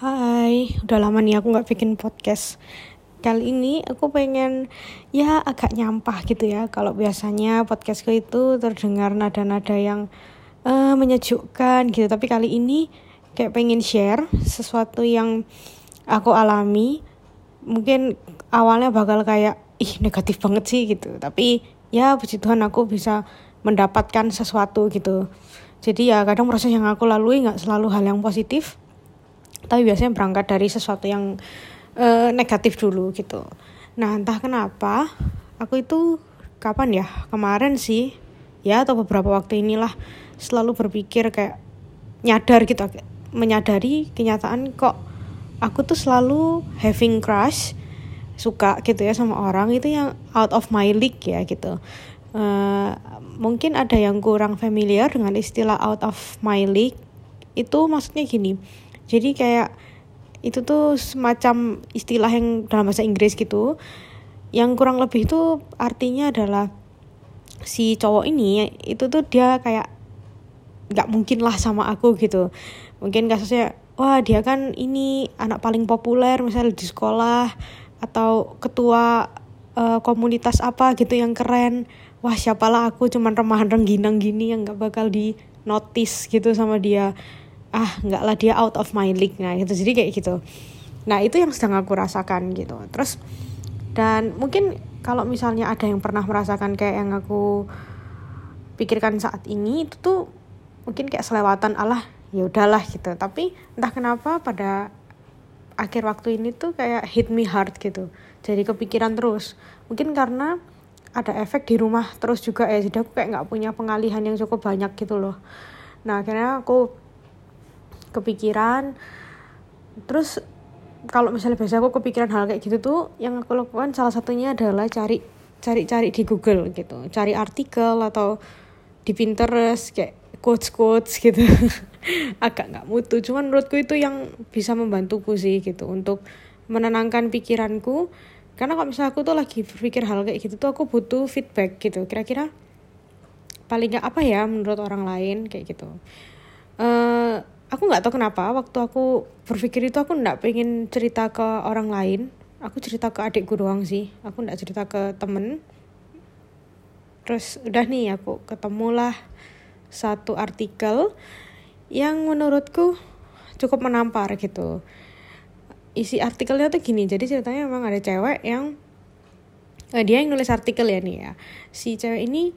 Hai, udah lama nih aku nggak bikin podcast. Kali ini aku pengen ya agak nyampah gitu ya. Kalau biasanya podcastku itu terdengar nada-nada yang uh, menyejukkan gitu. Tapi kali ini kayak pengen share sesuatu yang aku alami. Mungkin awalnya bakal kayak ih negatif banget sih gitu. Tapi ya puji Tuhan aku bisa mendapatkan sesuatu gitu. Jadi ya kadang proses yang aku lalui nggak selalu hal yang positif tapi biasanya berangkat dari sesuatu yang uh, negatif dulu gitu. Nah entah kenapa aku itu kapan ya? Kemarin sih ya atau beberapa waktu inilah selalu berpikir kayak nyadar gitu menyadari kenyataan kok aku tuh selalu having crush suka gitu ya sama orang itu yang out of my league ya gitu. Uh, mungkin ada yang kurang familiar dengan istilah out of my league. Itu maksudnya gini jadi kayak itu tuh semacam istilah yang dalam bahasa Inggris gitu. Yang kurang lebih itu artinya adalah si cowok ini itu tuh dia kayak nggak mungkin lah sama aku gitu. Mungkin kasusnya wah dia kan ini anak paling populer misalnya di sekolah atau ketua uh, komunitas apa gitu yang keren. Wah siapalah aku cuman remahan rengginang gini yang nggak bakal di notice gitu sama dia ah nggak lah dia out of my league. Nah gitu. Jadi kayak gitu. Nah itu yang sedang aku rasakan gitu. Terus dan mungkin kalau misalnya ada yang pernah merasakan kayak yang aku pikirkan saat ini itu tuh mungkin kayak selewatan Allah ya udahlah gitu. Tapi entah kenapa pada akhir waktu ini tuh kayak hit me hard gitu. Jadi kepikiran terus. Mungkin karena ada efek di rumah terus juga ya. Jadi aku kayak nggak punya pengalihan yang cukup banyak gitu loh. Nah akhirnya aku kepikiran. Terus kalau misalnya biasa aku kepikiran hal kayak gitu tuh yang aku lakukan salah satunya adalah cari cari-cari di Google gitu. Cari artikel atau di Pinterest kayak quotes quotes gitu. Agak nggak mutu. Cuman menurutku itu yang bisa membantuku sih gitu untuk menenangkan pikiranku. Karena kalau misalnya aku tuh lagi berpikir hal kayak gitu tuh aku butuh feedback gitu. Kira-kira paling nggak apa ya menurut orang lain kayak gitu. Uh, aku nggak tahu kenapa waktu aku berpikir itu aku nggak pengen cerita ke orang lain. Aku cerita ke adikku doang sih. Aku nggak cerita ke temen. Terus udah nih aku ketemulah satu artikel yang menurutku cukup menampar gitu. Isi artikelnya tuh gini jadi ceritanya memang ada cewek yang eh, dia yang nulis artikel ya nih ya. Si cewek ini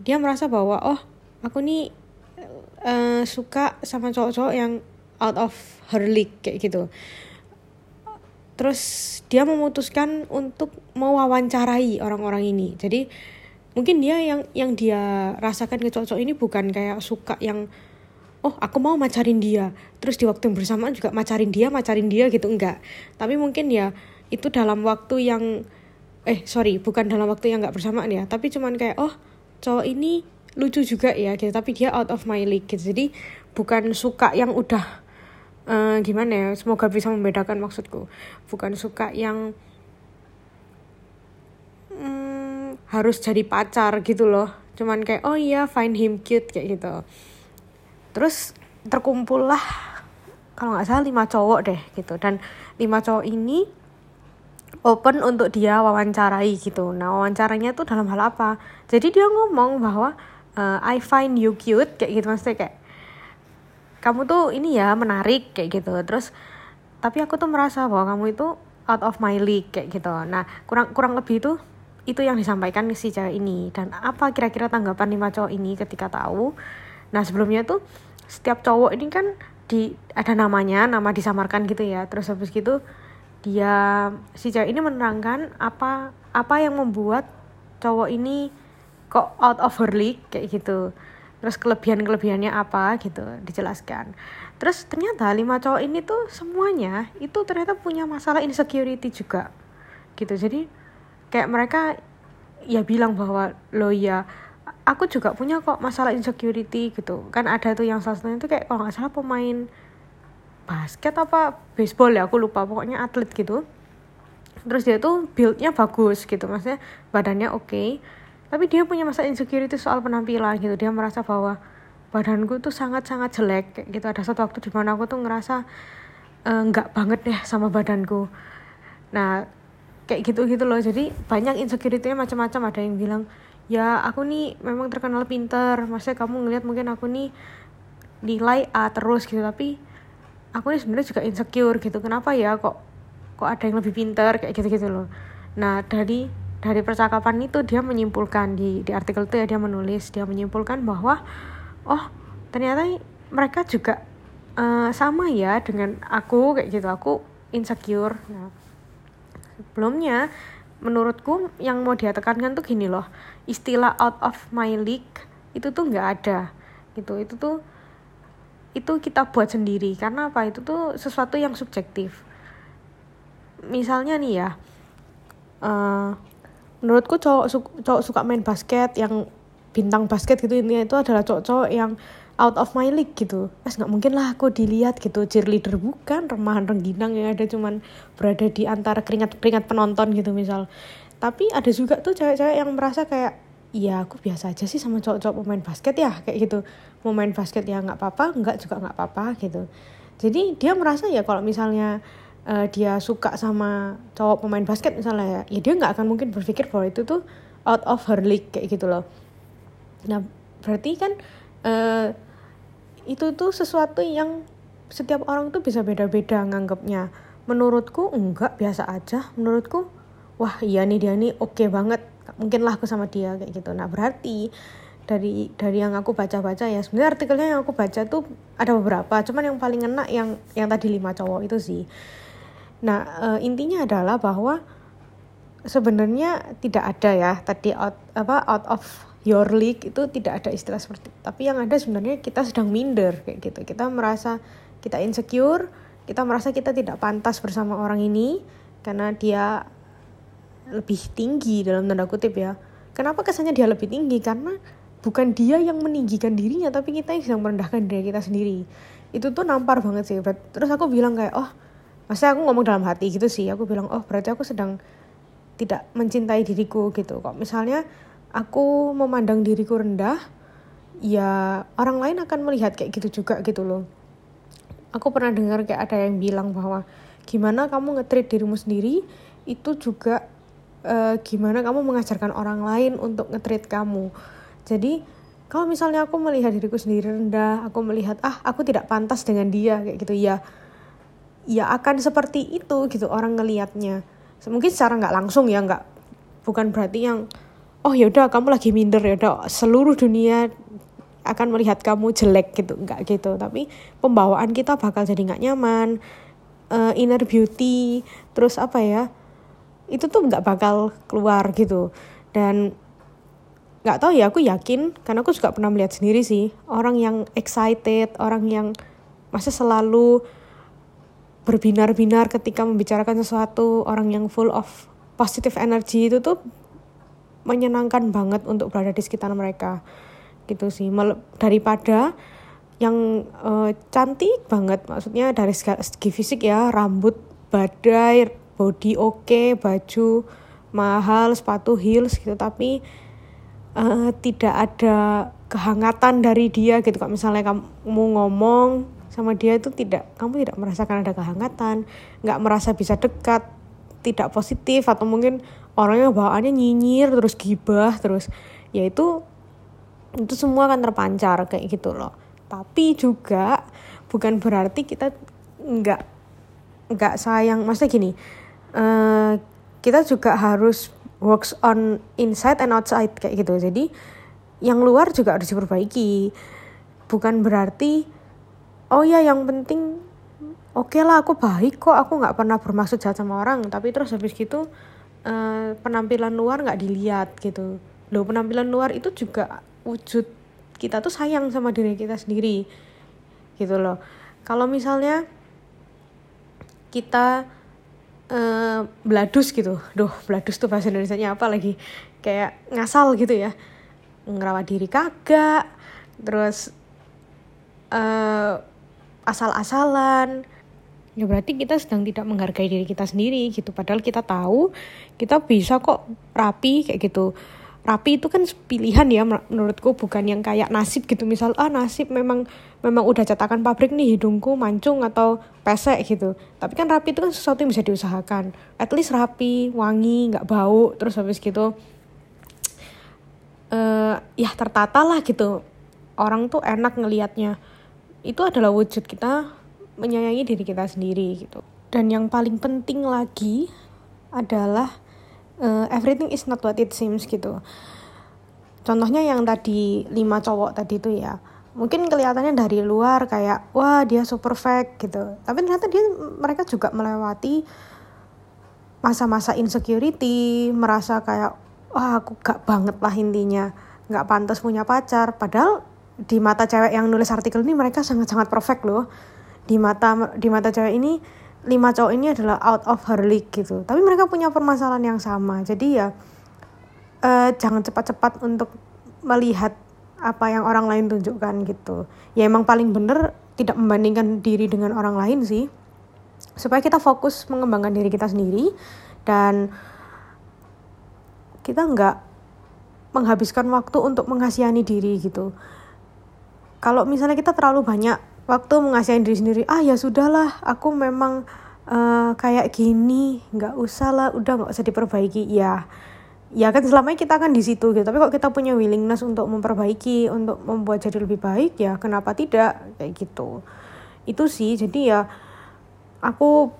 dia merasa bahwa oh aku nih uh, suka sama cowok-cowok yang out of her league kayak gitu. Terus dia memutuskan untuk mewawancarai orang-orang ini. Jadi mungkin dia yang yang dia rasakan ke cowok-cowok ini bukan kayak suka yang oh aku mau macarin dia. Terus di waktu yang bersamaan juga macarin dia macarin dia gitu enggak. Tapi mungkin ya itu dalam waktu yang eh sorry bukan dalam waktu yang enggak bersamaan ya. Tapi cuman kayak oh cowok ini lucu juga ya gitu. Tapi dia out of my league gitu. Jadi bukan suka yang udah uh, gimana ya semoga bisa membedakan maksudku. Bukan suka yang um, harus jadi pacar gitu loh. Cuman kayak oh iya find him cute kayak gitu. Terus terkumpul lah kalau nggak salah lima cowok deh gitu. Dan lima cowok ini open untuk dia wawancarai gitu. Nah wawancaranya tuh dalam hal apa? Jadi dia ngomong bahwa uh, I find you cute kayak gitu maksudnya kayak kamu tuh ini ya menarik kayak gitu. Terus tapi aku tuh merasa bahwa kamu itu out of my league kayak gitu. Nah kurang kurang lebih itu itu yang disampaikan si cewek ini. Dan apa kira-kira tanggapan lima cowok ini ketika tahu? Nah sebelumnya tuh setiap cowok ini kan di ada namanya nama disamarkan gitu ya. Terus habis gitu dia si cewek ini menerangkan apa apa yang membuat cowok ini kok out of her league kayak gitu. Terus kelebihan kelebihannya apa gitu dijelaskan. Terus ternyata lima cowok ini tuh semuanya itu ternyata punya masalah insecurity juga gitu. Jadi kayak mereka ya bilang bahwa lo ya aku juga punya kok masalah insecurity gitu. Kan ada tuh yang salah satunya tuh kayak kalau nggak salah pemain basket apa baseball ya aku lupa pokoknya atlet gitu. Terus dia tuh buildnya bagus gitu maksudnya badannya oke. okay tapi dia punya masalah insecurity soal penampilan gitu. Dia merasa bahwa badanku tuh sangat sangat jelek gitu. Ada satu waktu di mana aku tuh ngerasa uh, nggak banget deh sama badanku. Nah kayak gitu gitu loh. Jadi banyak insecurity-nya macam-macam. Ada yang bilang ya aku nih memang terkenal pinter. Maksudnya kamu ngeliat mungkin aku nih nilai A terus gitu. Tapi aku nih sebenarnya juga insecure gitu. Kenapa ya kok kok ada yang lebih pinter? Kayak gitu gitu loh. Nah dari dari percakapan itu dia menyimpulkan di di artikel itu ya dia menulis dia menyimpulkan bahwa oh ternyata mereka juga uh, sama ya dengan aku kayak gitu. Aku insecure. Nah sebelumnya menurutku yang mau dia tekankan tuh gini loh istilah out of my league itu tuh nggak ada. Gitu. Itu tuh itu kita buat sendiri. Karena apa? Itu tuh sesuatu yang subjektif. Misalnya nih ya uh, menurutku cowok su cowok suka main basket yang bintang basket gitu intinya itu adalah cowok-cowok yang out of my league gitu. Mas nggak mungkin lah aku dilihat gitu. Cheerleader bukan remahan rengginang yang ada cuman berada di antara keringat keringat penonton gitu misal. Tapi ada juga tuh cewek-cewek yang merasa kayak iya aku biasa aja sih sama cowok-cowok pemain basket ya kayak gitu. Mau main basket ya nggak apa-apa nggak juga nggak apa-apa gitu. Jadi dia merasa ya kalau misalnya uh, dia suka sama cowok pemain basket misalnya ya, ya dia nggak akan mungkin berpikir bahwa itu tuh out of her league kayak gitu loh. Nah berarti kan uh, itu tuh sesuatu yang setiap orang tuh bisa beda-beda nganggapnya. Menurutku enggak biasa aja. Menurutku wah iya nih dia nih oke okay banget mungkin lah aku sama dia kayak gitu. Nah berarti dari dari yang aku baca-baca ya sebenarnya artikelnya yang aku baca tuh ada beberapa. Cuman yang paling enak yang yang tadi lima cowok itu sih nah e, intinya adalah bahwa sebenarnya tidak ada ya tadi out apa out of your league itu tidak ada istilah seperti itu. Tapi yang ada sebenarnya kita sedang minder kayak gitu. Kita merasa kita insecure, kita merasa kita tidak pantas bersama orang ini karena dia lebih tinggi dalam tanda kutip ya. Kenapa kesannya dia lebih tinggi? Karena bukan dia yang meninggikan dirinya, tapi kita yang sedang merendahkan diri kita sendiri. Itu tuh nampar banget sih. Terus aku bilang kayak, oh, masa aku ngomong dalam hati gitu sih. Aku bilang, oh berarti aku sedang tidak mencintai diriku gitu. Kok misalnya aku memandang diriku rendah, ya orang lain akan melihat kayak gitu juga gitu loh. Aku pernah dengar kayak ada yang bilang bahwa gimana kamu ngetrit dirimu sendiri itu juga uh, gimana kamu mengajarkan orang lain untuk ngetrit kamu. Jadi kalau misalnya aku melihat diriku sendiri rendah, aku melihat ah aku tidak pantas dengan dia kayak gitu ya, ya akan seperti itu gitu orang ngelihatnya. Mungkin secara nggak langsung ya nggak bukan berarti yang oh ya udah kamu lagi minder ya udah seluruh dunia akan melihat kamu jelek gitu. Nggak gitu. Tapi pembawaan kita bakal jadi nggak nyaman uh, inner beauty terus apa ya itu tuh nggak bakal keluar gitu. Dan nggak tahu ya aku yakin karena aku juga pernah melihat sendiri sih orang yang excited orang yang masa selalu berbinar-binar ketika membicarakan sesuatu orang yang full of positive energy itu tuh menyenangkan banget untuk berada di sekitar mereka. Gitu sih. Daripada yang uh, cantik banget maksudnya dari segi fisik ya rambut badai body oke okay, baju mahal sepatu heels gitu tapi uh, tidak ada kehangatan dari dia gitu. Kalau misalnya kamu ngomong sama dia itu tidak kamu tidak merasakan ada kehangatan nggak merasa bisa dekat tidak positif atau mungkin orangnya bawaannya nyinyir terus gibah terus ya itu itu semua akan terpancar kayak gitu loh. Tapi juga bukan berarti kita nggak nggak sayang. Maksudnya gini uh, kita juga harus works on inside and outside kayak gitu. Jadi yang luar juga harus diperbaiki. Bukan berarti oh ya yang penting oke okay lah aku baik kok. Aku nggak pernah bermaksud jahat sama orang. Tapi terus habis gitu uh, penampilan luar nggak dilihat gitu. Loh penampilan luar itu juga wujud kita tuh sayang sama diri kita sendiri gitu loh. Kalau misalnya kita uh, beladus gitu. Duh beladus tuh bahasa Indonesia nya apa lagi? Kayak ngasal gitu ya. Ngerawat diri kagak terus uh, asal-asalan. Ya berarti kita sedang tidak menghargai diri kita sendiri gitu. Padahal kita tahu kita bisa kok rapi kayak gitu. Rapi itu kan pilihan ya menurutku. Bukan yang kayak nasib gitu. Misal ah nasib memang memang udah cetakan pabrik nih hidungku mancung atau pesek gitu. Tapi kan rapi itu kan sesuatu yang bisa diusahakan. At least rapi wangi nggak bau terus habis gitu uh, ya tertata lah gitu. Orang tuh enak ngelihatnya itu adalah wujud kita menyayangi diri kita sendiri gitu. Dan yang paling penting lagi adalah uh, everything is not what it seems gitu. Contohnya yang tadi lima cowok tadi itu ya mungkin kelihatannya dari luar kayak wah dia super perfect gitu. Tapi ternyata dia mereka juga melewati masa-masa insecurity merasa kayak wah aku gak banget lah intinya. Gak pantas punya pacar. Padahal di mata cewek yang nulis artikel ini mereka sangat-sangat perfect loh. Di mata di mata cewek ini lima cowok ini adalah out of her league gitu. Tapi mereka punya permasalahan yang sama. Jadi ya uh, jangan cepat-cepat untuk melihat apa yang orang lain tunjukkan gitu. Ya emang paling bener tidak membandingkan diri dengan orang lain sih. Supaya kita fokus mengembangkan diri kita sendiri dan kita nggak menghabiskan waktu untuk mengasihani diri gitu kalau misalnya kita terlalu banyak waktu mengasihani diri sendiri ah ya sudahlah aku memang uh, kayak gini nggak usah lah udah nggak usah diperbaiki. Ya ya kan selama kita akan di situ gitu. Tapi kalau kita punya willingness untuk memperbaiki untuk membuat jadi lebih baik ya kenapa tidak? Kayak gitu. Itu sih jadi ya aku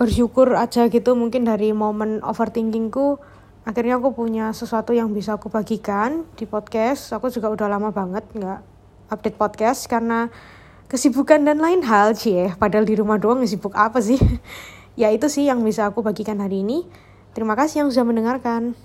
bersyukur aja gitu mungkin dari momen overthinkingku akhirnya aku punya sesuatu yang bisa aku bagikan di podcast. Aku juga udah lama banget nggak update podcast karena kesibukan dan lain hal cie. Padahal di rumah doang sibuk apa sih? Ya itu sih yang bisa aku bagikan hari ini. Terima kasih yang sudah mendengarkan